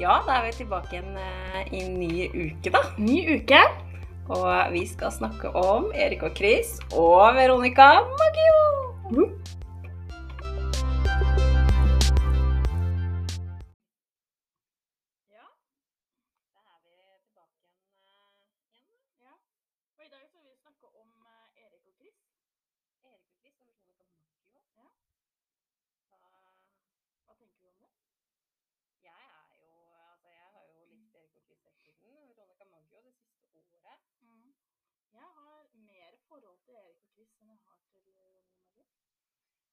Ja, da er vi tilbake igjen eh, i ny uke, da. Ny uke. Og vi skal snakke om Erik og Chris og Veronica Maggio. Jeg har mer forhold til Erik og Chris enn jeg har til Ronny Maggio.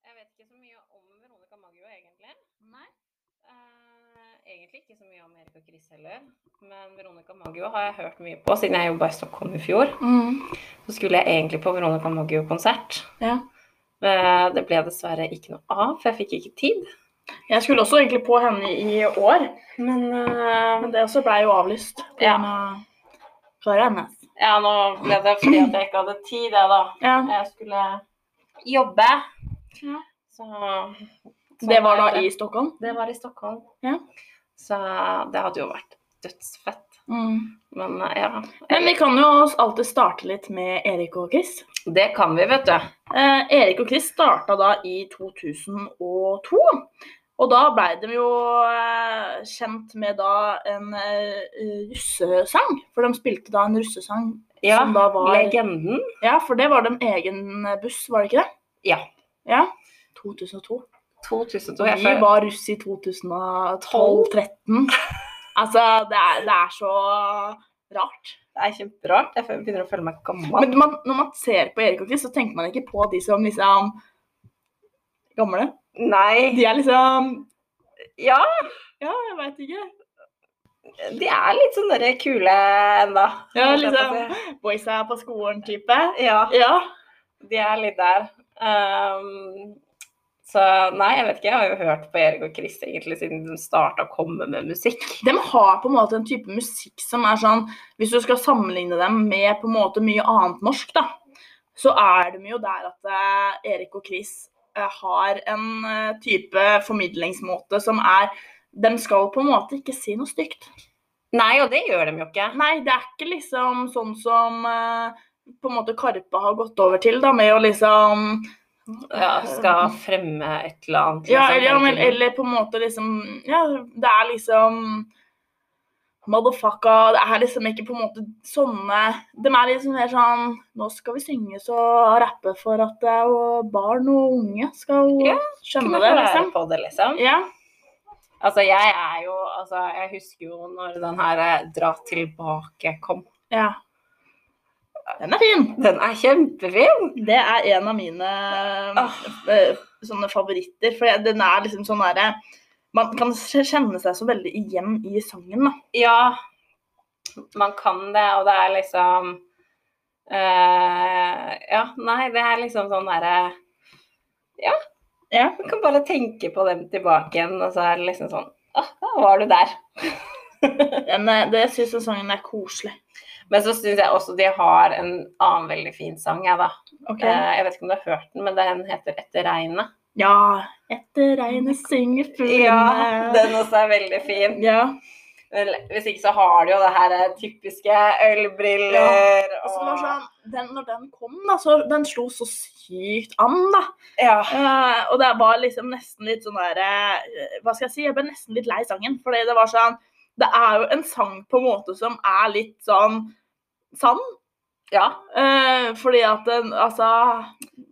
Jeg vet ikke så mye om Veronica Maggio, egentlig. Nei. Uh, egentlig ikke så mye om Erik og Chris heller. Men Veronica Maggio har jeg hørt mye på siden jeg jobba i Stockholm i fjor. Så skulle jeg egentlig på Veronica Maggio-konsert. Ja. Uh, Det ble dessverre ikke noe av, for jeg fikk ikke tid. Jeg skulle også egentlig på henne i år, Men uh, men det også ble jo avlyst. på Ja. karrieren hennes. Ja, nå ble det fordi at jeg ikke hadde tid, jeg, da. Ja. Jeg skulle jobbe. Ja. Så Det var da i Stockholm? Det var i Stockholm. Ja. Så det hadde jo vært dødsfett. Mm. Men eh, ja. Men vi kan jo alltid starte litt med Erik og Chris. Det kan vi, vet du. Eh, Erik og Chris starta da i 2002. Og da blei de jo eh, kjent med da en eh, russesang. For de spilte da en russesang. Ja, Som da var- legenden. Ja, for det var dem egen buss, var det ikke det? Ja. Ja. 2002. 2002. Og Jeg vi var russ i 2012-13. Altså, det er, det er så rart. Det er kjemperart. Jeg begynner å føle meg gammel. Men man, når man ser på Erik og Chris, så tenker man ikke på de som liksom gamle. Nei. De er liksom Ja, Ja, jeg veit ikke. de er litt sånn derre kule ennå. Ja, liksom boysa Boys på skolen-type. Ja, Ja. de er litt der. Um, så nei, jeg vet ikke. Jeg har jo hørt på Erik og Chris egentlig siden de starta å komme med musikk. De har på en måte en type musikk som er sånn Hvis du skal sammenligne dem med på en måte mye annet norsk, da, så er de jo der at eh, Erik og Chris har en eh, type formidlingsmåte som er De skal på en måte ikke si noe stygt. Nei, og det gjør de jo ikke. Nei, det er ikke liksom sånn som eh, på en måte Karpe har gått over til, da, med å liksom Ja, skal fremme et eller annet. Liksom, ja, eller, eller på en måte liksom Ja, det er liksom Motherfucka Det er liksom ikke på en måte sånne De er liksom mer sånn Nå skal vi synge så rappe for at det er jo barn og unge skal Ja, skjønne det, liksom. på det, liksom. Ja. Altså, jeg er jo Altså, jeg husker jo når den her eh, Dra tilbake kom. ja. Den er fin. Den er kjempefin! Det er en av mine Ah. eh, sånne favoritter. For den er liksom sånn derre Man kan kjenne seg så veldig igjen i sangen, da. Ja, man kan det, og det er liksom eh, Ja, nei, det er liksom sånn derre Ja. Ja. Man kan bare tenke på dem tilbake igjen, og så er det liksom sånn Å, da var du der. Eh, det syns jeg sangen er koselig. Men så syns jeg også de har en annen veldig fin sang, jeg, da. Ok. Eh, jeg vet ikke om du har hørt den, men den heter 'Etter regnet'. Ja, etter regnet synger fuglene. Ja, den også er veldig fin. Ja. Vel, Hvis ikke så har de jo det her eh, typiske ølbriller Altså, det var og sånn, den, når den kom, da, så den slo så sykt an, da. Ja. Uh, og det var liksom nesten litt sånn der eh, Hva skal jeg si? Jeg ble nesten litt lei sangen. Fordi det var sånn Det er jo en sang på en måte som er litt sånn sann. ja. Uh, fordi at den Altså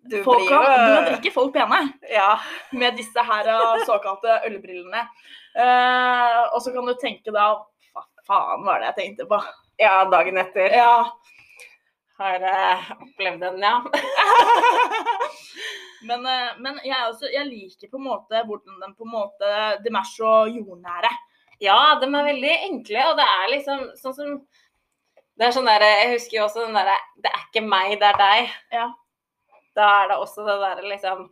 Du folk blir jo Du drikker folk pene. Ja. med disse her eh, såkalte ølbrillene. Eh, og så kan du tenke da Hva faen var det jeg tenkte på? ja, dagen etter. Ja. Har eh, opplevd den, ja. men eh, men jeg, også, jeg liker på en måte hvordan de på en måte De er så jordnære. Ja, de er veldig enkle, og det er liksom sånn som Det er sånn der, Jeg husker jo også den derre 'Det er ikke meg, det er deg'. Ja. Da er det også det derre liksom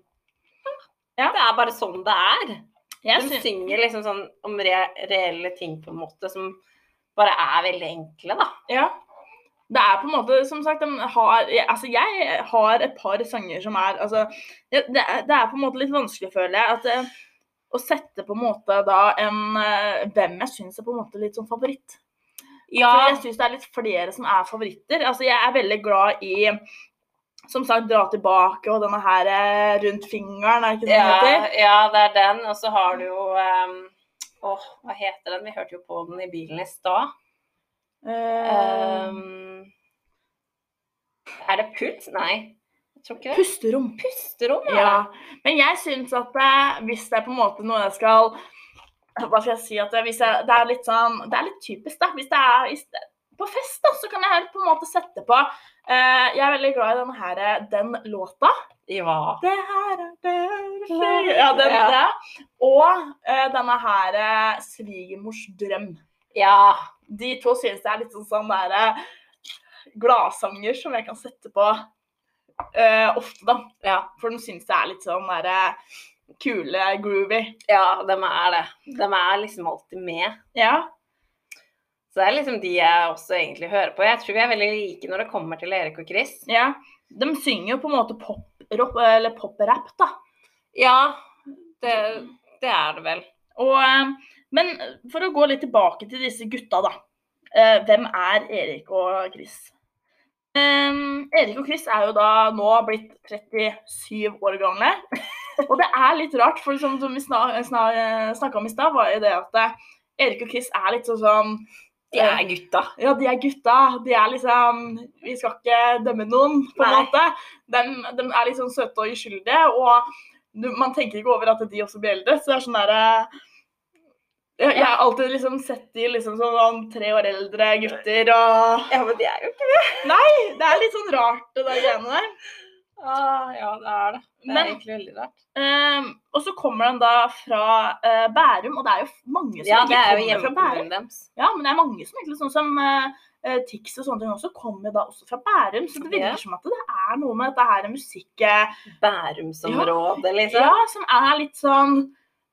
Ja. Det er bare sånn det er. Jeg De synger liksom sånn om re reelle ting på en måte som bare er veldig enkle, da. Ja. Det er på en måte, som sagt, de har Altså, jeg har et par sanger som er Altså, det, det er, det er på en måte litt vanskelig, føler jeg, at eh, å å sette på en måte da en eh, Hvem jeg syns er på en måte litt sånn favoritt. Ja, For jeg syns det er litt flere som er favoritter. Altså, jeg er veldig glad i som sagt, dra tilbake og denne her eh, rundt fingeren, er ikke det den det heter? ja, det er den. Og så har du jo um, Åh, hva heter den? Vi hørte jo på den i bilen i stad. Um, Um, er det puls? Nei, pusterom. Pusterom, ja. Ja. Men jeg syns at det, hvis det er på en måte noe jeg skal Hva skal jeg si? At det, hvis jeg, det er litt sånn Det er litt typisk, da. Hvis det er hvis det, på fest, da, så kan jeg på en måte sette på eh, Jeg er veldig glad i denne her, eh, den låta. Ja. Det her er det. Ja, den Ja. der. Og eh, denne her eh, svigermors drøm. ja. De to synes jeg er litt sånn sånn der eh, gladsanger som jeg kan sette på eh, ofte, da. Ja. For de synes det er litt sånn der eh, kule, groovy. Ja, de er det. De er liksom alltid med. Ja. Så det er liksom de jeg også egentlig hører på. Jeg tror vi er veldig like når det kommer til Erik og Chris. ja. De synger jo på en måte pop-rap, eller pop-rap, da. Ja, det, det er det vel. Og, eh, men for å gå litt tilbake til disse gutta, da. Eh, hvem er Erik og Chris? Eh, Erik og Chris er jo da nå blitt 37 år gamle. Og det er litt rart, for som, som vi snakka om i stad, var jo det at eh, Erik og Chris er litt sånn De er gutta. Ja, de er gutta. De er liksom Vi skal ikke dømme noen, på en Nei. måte. De, de er sånn søte og uskyldige, og du, man tenker ikke over at de også blir eldre. Så det er sånn derre jeg, jeg har alltid liksom sett de liksom som sånn tre år eldre gutter, og Ja, men de er jo ikke Det er litt sånn rart, det der greiene der. ah, Ja, det er det. Det er Men- egentlig veldig rart. Um, og så kommer han da fra uh, Bærum, og det er jo mange som Ja, ikke er kommer fra Bærum. deres. Ja, men det er mange som egentlig sånn som uh, Tix og sånne ting også kommer da også fra Bærum. Så det virker Ja. som at det er noe med dette her musikk Bærumsområdet, Bærumsområdet, liksom. Ja, som er litt sånn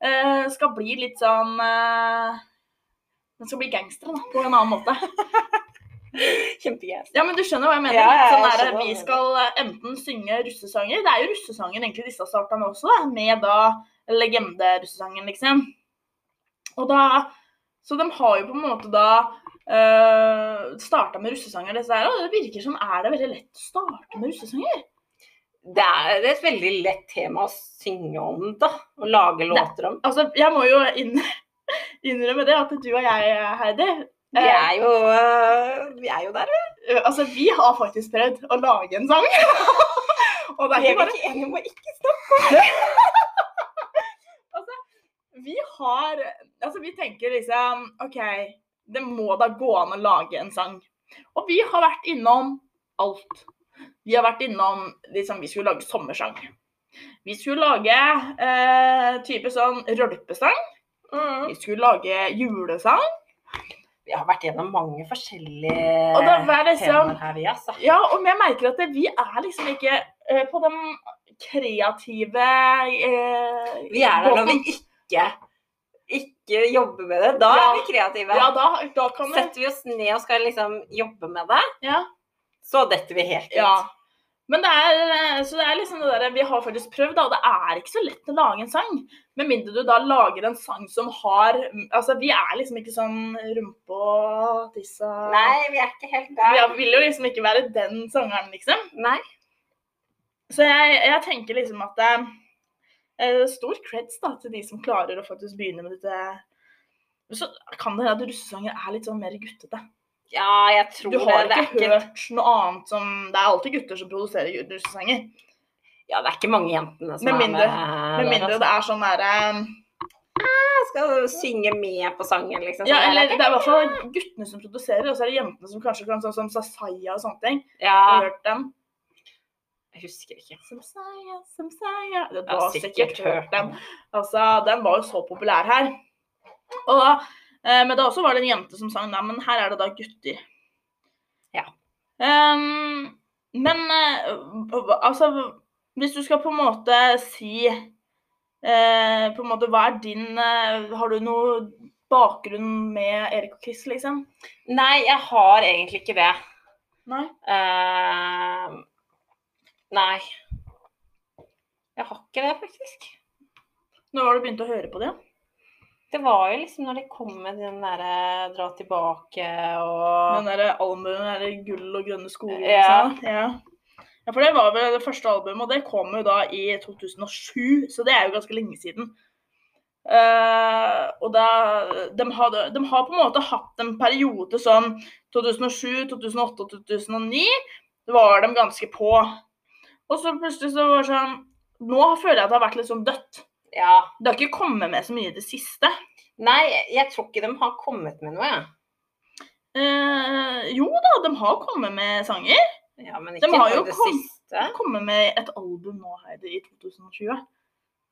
uh, Skal bli litt sånn uh, Den skal bli gangster, da, på en annen måte. Kjempegøy. Ja, men du skjønner hva jeg mener? Ja, ja, jeg sånn der, vi skal eh, enten synge russesanger Det er jo russesangen egentlig disse starta med også, da, med da legenderussesangen, liksom. Og da Så de har jo på en måte da uh, starta med russesanger, disse her, og det virker som er det veldig lett å starte med russesanger. Det er et veldig lett tema å synge om, da. Å lage låter om. Altså, jeg må jo inn, innrømme det at du og jeg, Heidi Vi eh, er jo, øh, vi er jo der, vi. Altså, vi har faktisk prøvd å lage en sang. og det er Vi er ikke enige om å ikke snakke om Vi har Altså, vi tenker liksom OK, det må da gå an å lage en sang. Og vi har vært innom alt. Vi har vært innom liksom Vi skulle lage sommersang. Vi skulle lage eh, type sånn rølpesang. Mm. Vi skulle lage julesang. Vi har vært gjennom mange forskjellige liksom- temaer her, vi, altså. Ja, og jeg merker at vi er liksom ikke uh, på den kreative uh, Vi er der når vi ikke, ikke jobber med det. Da Ja. er vi kreative. Ja, da, da kan vi. Setter vi oss ned og skal liksom jobbe med det, ja. så detter vi helt ut. Men det er, eh, så det er liksom det der, vi har faktisk prøvd, da, og det er ikke så lett å lage en sang. Med mindre du da lager en sang som har Altså, vi er liksom ikke sånn rumpe og tiss og Nei, vi er ikke helt der. Vi vil jo liksom ikke være den sangeren, liksom. Nei. Så jeg, jeg tenker liksom at det er stor creds da, til de som klarer å faktisk begynne med dette. Så kan det hende at russesanger er litt sånn mer guttete. Ja, jeg tror Du har det. Det er ikke ikke, hørt noe annet som Det er alltid gutter som produserer russesanger. ja, det er ikke mange jentene som Med er mindre- med. Med mindre altså. det er sånn derre Jeg skal synge med på sangen, liksom. Ja, eller det det er i hvert fall guttene som produserer, og så er det jentene som kanskje kan sånn som Sasaya og sånne ting. Har Ja, du hørt den? jeg husker ikke. Samsaya, Samsaya Du har har sikkert sikkert hørt den. Altså, den var jo så populær her. Og da, men da også var det en jente som sang Nei, men her er det da gutter. Ja. Ehm, men eh, altså Hvis du skal på en måte si eh, på en måte, Hva er din eh, Har du noe bakgrunn med Erik og Chris, liksom? Nei, jeg har egentlig ikke det. Nei? Uh, nei. Jeg har ikke det, faktisk. Når var du begynte å høre på det? Det var jo liksom når de kom med den derre dra tilbake og Den derre albumen derre gull og grønne skoger. Ja. ikke sant? ja. Ja, for det var vel det første albumet, og det kom jo da i 2007, så det er jo ganske lenge siden. Uh, og da, de, hadde, de har på en måte hatt en periode sånn 2007, 2008 og 2009 var de ganske på. Og så plutselig så var det sånn Nå føler jeg at det har vært litt sånn dødt. Ja. Det har ikke kommet med så mye i det siste. Nei, jeg tror ikke de har kommet med noe, jeg. Eh, jo da, de har kommet med sanger. Ja, men De ikke har jo det kom- siste. Kommet med et album nå Heidi, i 2020.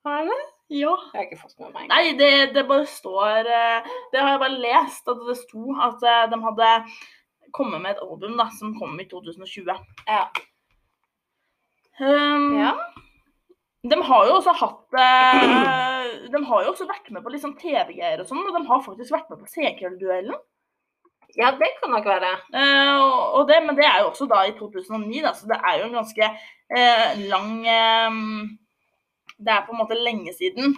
Har de det? Ja. Jeg har ikke fått med meg. Nei, det, det bare står eh, Det har jeg bare lest, at det sto at eh, de hadde kommet med et album da, som kom i 2020. Ja. Um, ja. De har jo også hatt eh, De har jo også vært med på litt sånn TV-greier og sånn, og de har faktisk vært med på Senkveld-duellen. Ja, det kan nok være. Eh, og og det, men det er jo også da i 2009, da, så det er jo en ganske eh, lang eh, Det er på en måte lenge siden.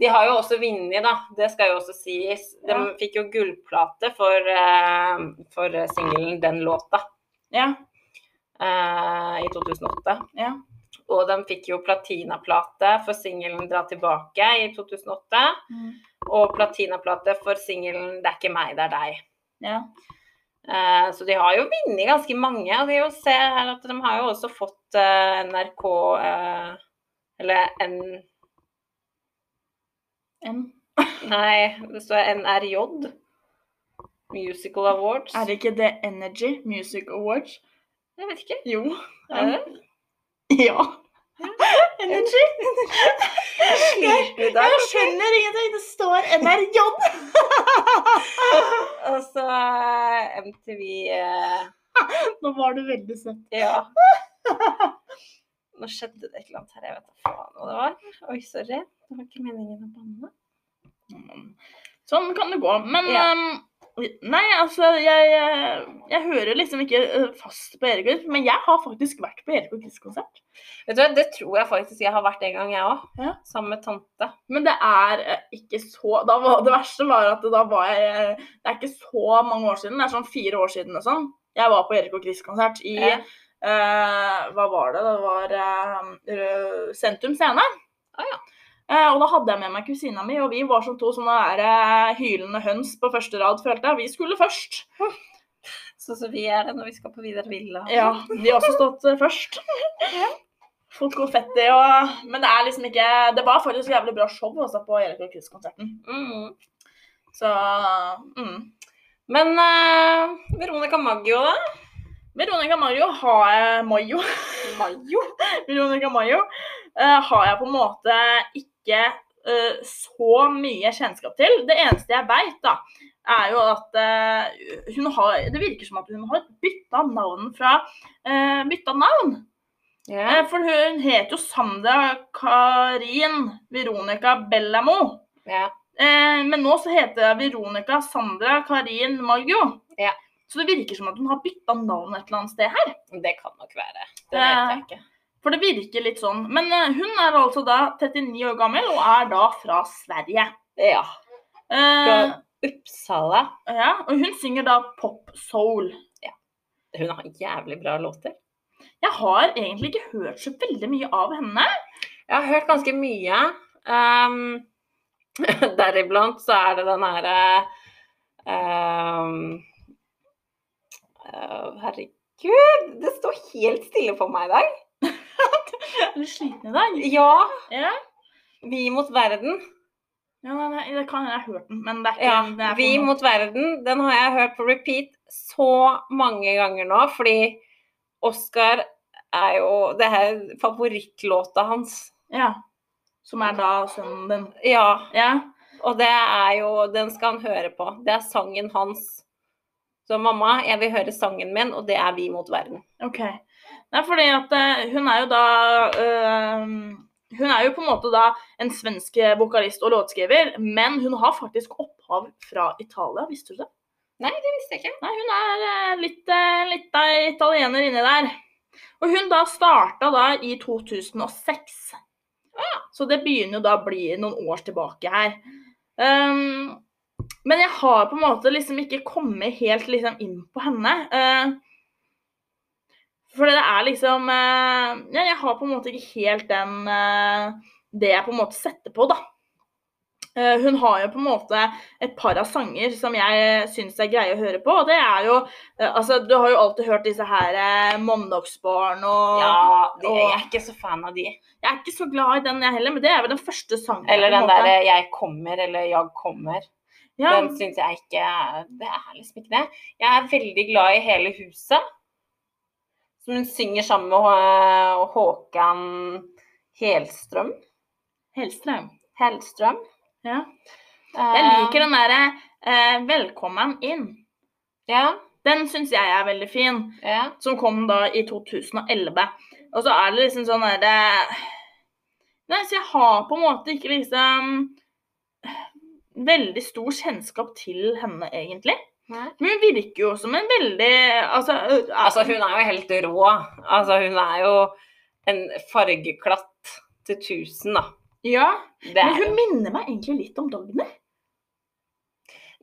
De har jo også vunnet, da. Det skal jo også sies. De Ja. fikk jo gullplate for, eh, for singelen 'Den låta' Ja. eh, i 2008. ja. Og de fikk jo platinaplate for singelen 'Dra tilbake' i 2008. Og platinaplate for singelen 'Det er ikke meg, det er deg'. ja. Eh, så de har jo vunnet ganske mange. Og de, jo ser her at de har jo også fått eh, NRK eh, Eller N... N? Nei, det står NRJ. Musical Awards. Er det ikke det Energy Music Awards? Jeg vet ikke. Jo. Er det? Ja. Energy. I. Jeg skjønner ingenting. Det står NRJ. Og så eh, MTV eh, Nå var du veldig søt. Ja. Nå skjedde det et eller annet her. Jeg vet da faen hva det var. Oi, sorry. Det var ikke meningen å banne. Sånn kan det gå. Men Ja. um, Nei, altså, jeg, eh, jeg hører liksom ikke eh, fast på Erik og men jeg har faktisk vært på Erik og Chris-konsert. Vet du hva, Det tror jeg faktisk jeg har vært en gang, jeg òg. Ja. Sammen med tante. Men det er eh, ikke så var, Det verste var at da var jeg Det er ikke så mange år siden, det er sånn fire år siden og sånn. Jeg var på Erik og Chris-konsert i Ja. uh, Hva var det? Det var uh, Sentrum Scene. Ah, ja. Eh, og da hadde jeg med meg kusina mi, og vi var som to sånne eh, hylende høns på første rad, følte jeg. Vi skulle først. Sånn som vi er det når vi skal på Vidar Villa. Ja, de har også stått eh, først. Fått konfetti og Men det er liksom ikke Det var faktisk jævlig bra show også på Erik og Chris-konserten. Mm. Så mm. Men uh, Veronica Maggio, da? Veronica Maggio har jeg Mayo. Mayo? Veronica Maggio uh, har jeg på en måte ikke eh, så mye kjennskap til. Det eneste jeg veit, da, er jo at uh, hun har Det virker som at hun har bytta navn fra uh, Bytta navn. Eh, For hun het jo Sandra Karin Veronica Bellamo. Eh, men nå så heter hun Veronica Sandra Karin Margo. Yeah. Så det virker som at hun har bytta navn et eller annet sted her. Det kan nok være. Det vet jeg ikke. For det virker litt sånn. Men eh, hun er altså da 39 år gammel og er da fra Sverige. Ja. Eh, Fra Uppsala. ja, og hun synger da pop soul. Ja. Hun har jævlig bra låter. Jeg har egentlig ikke hørt så veldig mye av henne. Jeg har hørt ganske mye. Um, Deriblant så er det den herre um, uh, Herregud, det står helt stille for meg i dag. Er du sliten i dag? Ja, Ja. Vi mot verden. ja nei, nei, det kan jeg har hørt den, men det er ikke Ja, det er Vi noe. mot verden. Den har jeg hørt på repeat så mange ganger nå, fordi Oscar er jo Det er favorittlåta hans. Ja. Som er da sønnen din. Ja. Ja. Og det er jo Den skal han høre på. Det er sangen hans. Så mamma, jeg vil høre sangen min, og det er Vi mot verden. OK. Nei, fordi at eh, hun er jo da eh, Hun er jo på en måte da en svensk vokalist og låtskriver, men hun har faktisk opphav fra Italia, visste du det? Nei, Det visste jeg ikke. Nei, hun er eh, litt, eh, litt italiener inni der. Og hun da starta da i 2006. Så det begynner jo da å bli noen år tilbake her. Um, men jeg har på en måte liksom ikke kommet helt liksom inn på henne. Uh, for det er liksom uh, ja, Jeg har på en måte ikke helt den uh, Det jeg på en måte setter på, da. Uh, hun har jo på en måte et par av sanger som jeg syns er greie å høre på. Og det er jo Altså, du har jo alltid hørt disse her Måndagsbarn og Ja, de, og, jeg er ikke så fan av de. Jeg er ikke så glad i den, jeg heller, men det er vel den første sangen. Eller den derre 'Jeg kommer' eller 'Jag kommer'. ja, Den syns jeg ikke Det er liksom ikke det. Jeg er veldig glad i Hele huset. Som hun synger sammen med Håkan Helstrøm. Helstrøm. Helstrøm. Ja. Jeg liker den derre eh, 'Velkommen inn'. Ja. Den syns jeg er veldig fin. ja. Som kom da i 2011. Og så er det liksom sånn derre Nei, så jeg har på en måte ikke liksom veldig stor kjennskap til henne, egentlig. Nei. Men hun virker jo som en veldig Altså, Altså, hun er jo helt rå. Altså, hun er jo en fargeklatt til tusen, da. Ja. Det Men hun minner meg egentlig litt om Dagny.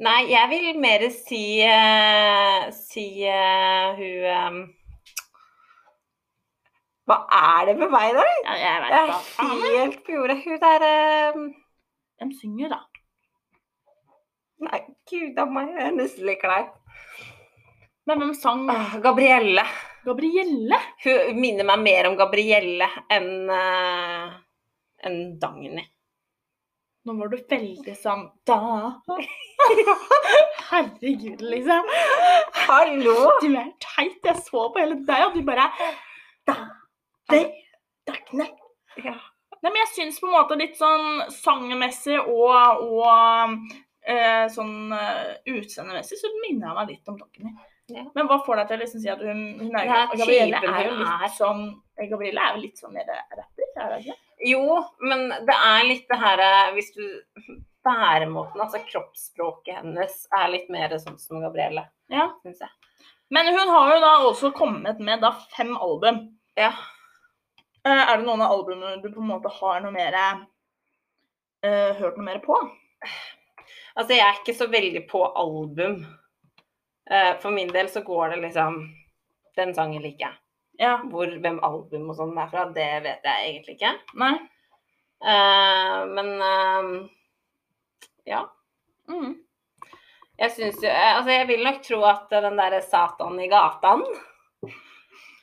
Nei, jeg vil mer si uh, Si uh, hun eh, Hva er det med meg, da? Ja, jeg vet Jeg er helt på jordet. Hun der eh, De synger, da. Nei, gud a meg, jeg er nesten litt klein. Men hvem sang Ah, Gabrielle. Gabrielle? Hun minner meg mer om Gabrielle enn uh, en Dagny. Nå var du veldig sånn da. Herregud, liksom. Hallo! Du er teit. Jeg så på hele deg, og du bare da. Det. Dagny. Ja. Nei, men jeg syns på en måte litt sånn sangmessig og, og eh, sånn uh, utseendemessig så minner jeg meg litt om Dagny. Ja. Men hva får deg til å liksom si at hun, hun er, er Gabrielle er jo litt sånn Gabrielle er jo litt sånn mer rapper, er hun ikke? Jo, men det er litt det her eh, Hvis du Væremåten, altså kroppsspråket hennes, er litt mer sånn som Gabrielle, Ja. syns jeg. Men hun har jo da også kommet med da fem album. Ja. Eh, er det noen av albumene du på en måte har noe mer uh, hørt noe mer på? Altså, jeg er ikke så veldig på album. Eh, For min del så går det liksom Den sangen liker jeg. Ja. Hvor, hvem album og sånn er fra, det vet jeg egentlig ikke. Nei? Uh, men uh, ja. Mm. Jeg syns jo Altså, jeg vil nok tro at den derre 'Satan i gatan'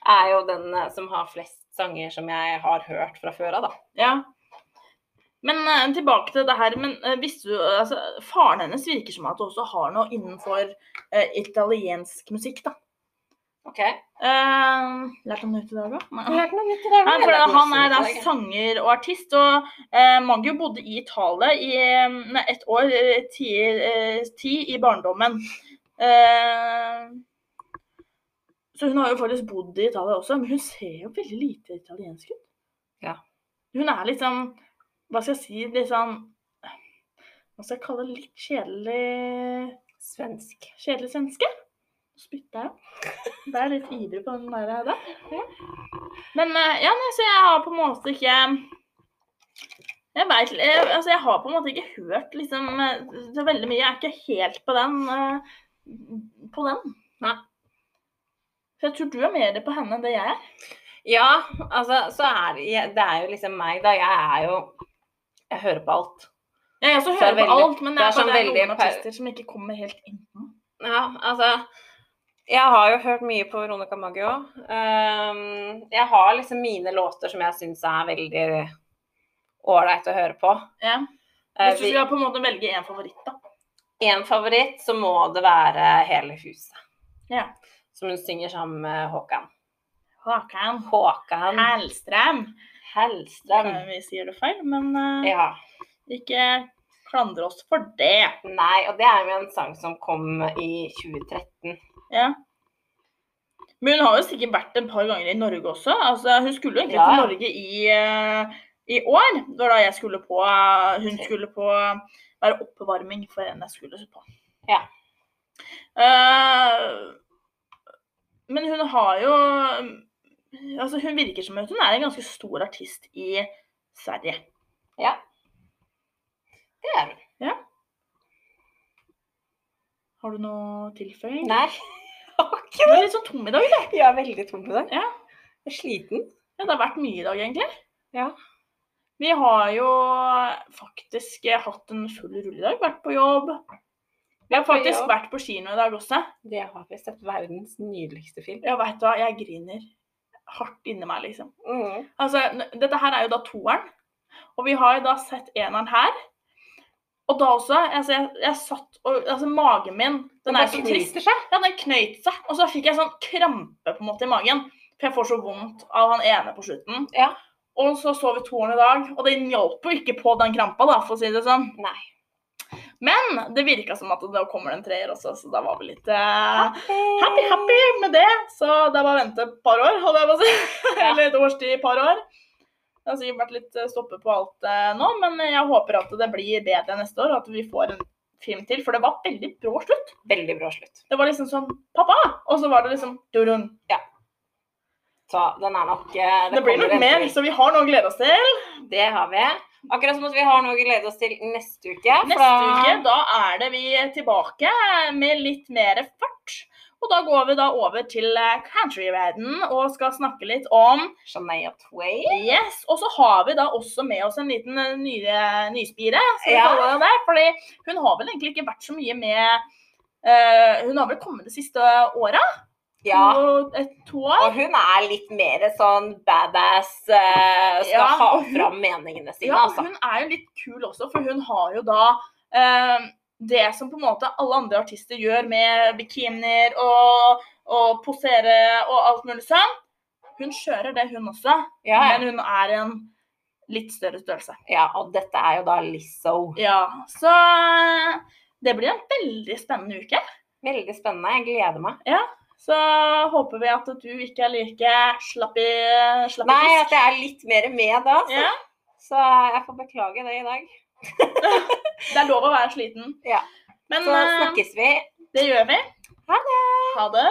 er jo den som har flest sanger som jeg har hørt fra før av, da. Ja. Men uh, tilbake til det her. Men uh, visste du altså, Faren hennes virker som at hun også har noe innenfor uh, italiensk musikk, da. OK. Uh, lærte han noe ut i dag, da? Lærte noe nytt i dag. Han er da nytt sanger og artist, og uh, Maggio bodde i Italia i nei, ett år, ti, ti i barndommen. Så hun har jo faktisk bodd i Italia også, men hun ser jo veldig lite italiensk ut. Ja. Hun er liksom, hva skal jeg si, litt sånn Hva skal jeg kalle det? Litt kjedelig Svensk. Kjedelig svenske? Spytta jeg. Det er litt ivrig på den der. der. Men eh, ja, så jeg har på en måte ikke Jeg vet, jeg, altså jeg har på en måte ikke hørt liksom eh, så veldig mye. Jeg er ikke helt på den. eh, På den. Nei. For jeg tror du er mer på henne enn det jeg er. Ja, altså, så er det Det er jo liksom meg, da. Jeg er jo Jeg hører på alt. Jeg også er hører på veldig- alt, men det det er er, sånn det er noen artister som ikke kommer helt inn. Ja, altså Jeg har jo hørt mye på Veronica Maggio. Um, jeg har liksom mine låter som jeg syns er veldig ålreit å høre på. Ja. Uh, Hvis du skal på en måte velge en favoritt, da. en favoritt, så må det være Hele huset. Ja. Som hun synger sammen med Håkan. Håkan Håkan Hellstrøm. Hellstrøm. Vi sier det feil, men uh, Ja. ikke klandre oss for det. Nei, og det er jo en sang som kom i 2013. Ja. Men hun har jo sikkert vært et par ganger i Norge også. Altså, hun skulle jo egentlig Ja. til Norge i, eh, i år. Det var da jeg skulle på Hun skulle på være oppvarming for en jeg skulle på. Ja. Uh, men hun har jo Altså, hun virker som hun er en ganske stor artist i Sverige. Ja. Det er hun. Ja. Har du noe tilføying? Nei. Du er litt sånn tom i dag, du. Jeg er veldig tom i dag. Ja. Jeg er sliten. Ja, det har vært mye i dag, egentlig. Ja. Vi har jo faktisk hatt en full rulle i dag. vært på jobb. Vi har faktisk vært på kino i dag også. Det har vi sett verdens nydeligste film. Ja, veit du hva, jeg griner hardt inni meg, liksom. Mm. Altså, dette her er jo da toeren, og vi har jo da sett eneren her. Og da også, altså jeg, jeg satt og Altså, magen min Den er så trist. seg. Ja, den knøyt seg, og så fikk jeg sånn krampe på en måte i magen. For jeg får så vondt av han ene på slutten. Ja. Og så så vi toeren i dag, og den hjalp jo ikke på den krampa, da, for å si det sånn. Nei. Men det virka som at nå kommer det en treer også, så da var vi litt eh, happy, happy med det. Så det er bare å vente et par år, holdt jeg på å si. Ja. Eller et årstid, et par år. Det har sikkert vært litt eh, stoppe på alt eh, nå, men jeg håper at det blir bedre neste år, og at vi får en film til. For det var veldig brå slutt. Veldig bra slutt. Det var liksom sånn Pappa! Og så var det liksom durun. Ja. Så den er nok Det, Det blir nok mer, så vi har noe å glede oss til. Det har vi. Akkurat som at vi har noe å glede oss til neste uke. Neste da- uke da er det vi tilbake med litt mer fart. Og da går vi da over til eh, countryverden og skal snakke litt om Shania Twain. Yes, Og så har vi da også med oss en liten eh, nye, nyspire. Skal Ja. det. Fordi hun har vel egentlig ikke vært så mye med uh, Hun har vel kommet de siste åra? Ja. To, et, to år? Og hun er litt mer sånn badass, uh, skal Ja, ha hun- fram meningene sine, Ja, altså. hun er jo litt kul også, for hun har jo da uh, det som på en måte alle andre artister gjør med bikinier og, og posere og alt mulig sånn. Hun kjører det, hun også, Ja, ja. men hun er en litt større størrelse. ja, og dette er jo da Lizzo. Ja, så eh, det blir en veldig spennende uke. Veldig spennende. Jeg gleder meg. Så håper vi at du ikke er like slapp i, slapp Nei, at jeg er litt mer med da. Så, Ja, så jeg får beklage det i dag. det er lov å være sliten. Ja. Men Så eh, snakkes vi. det gjør vi. Ha det! Ha det.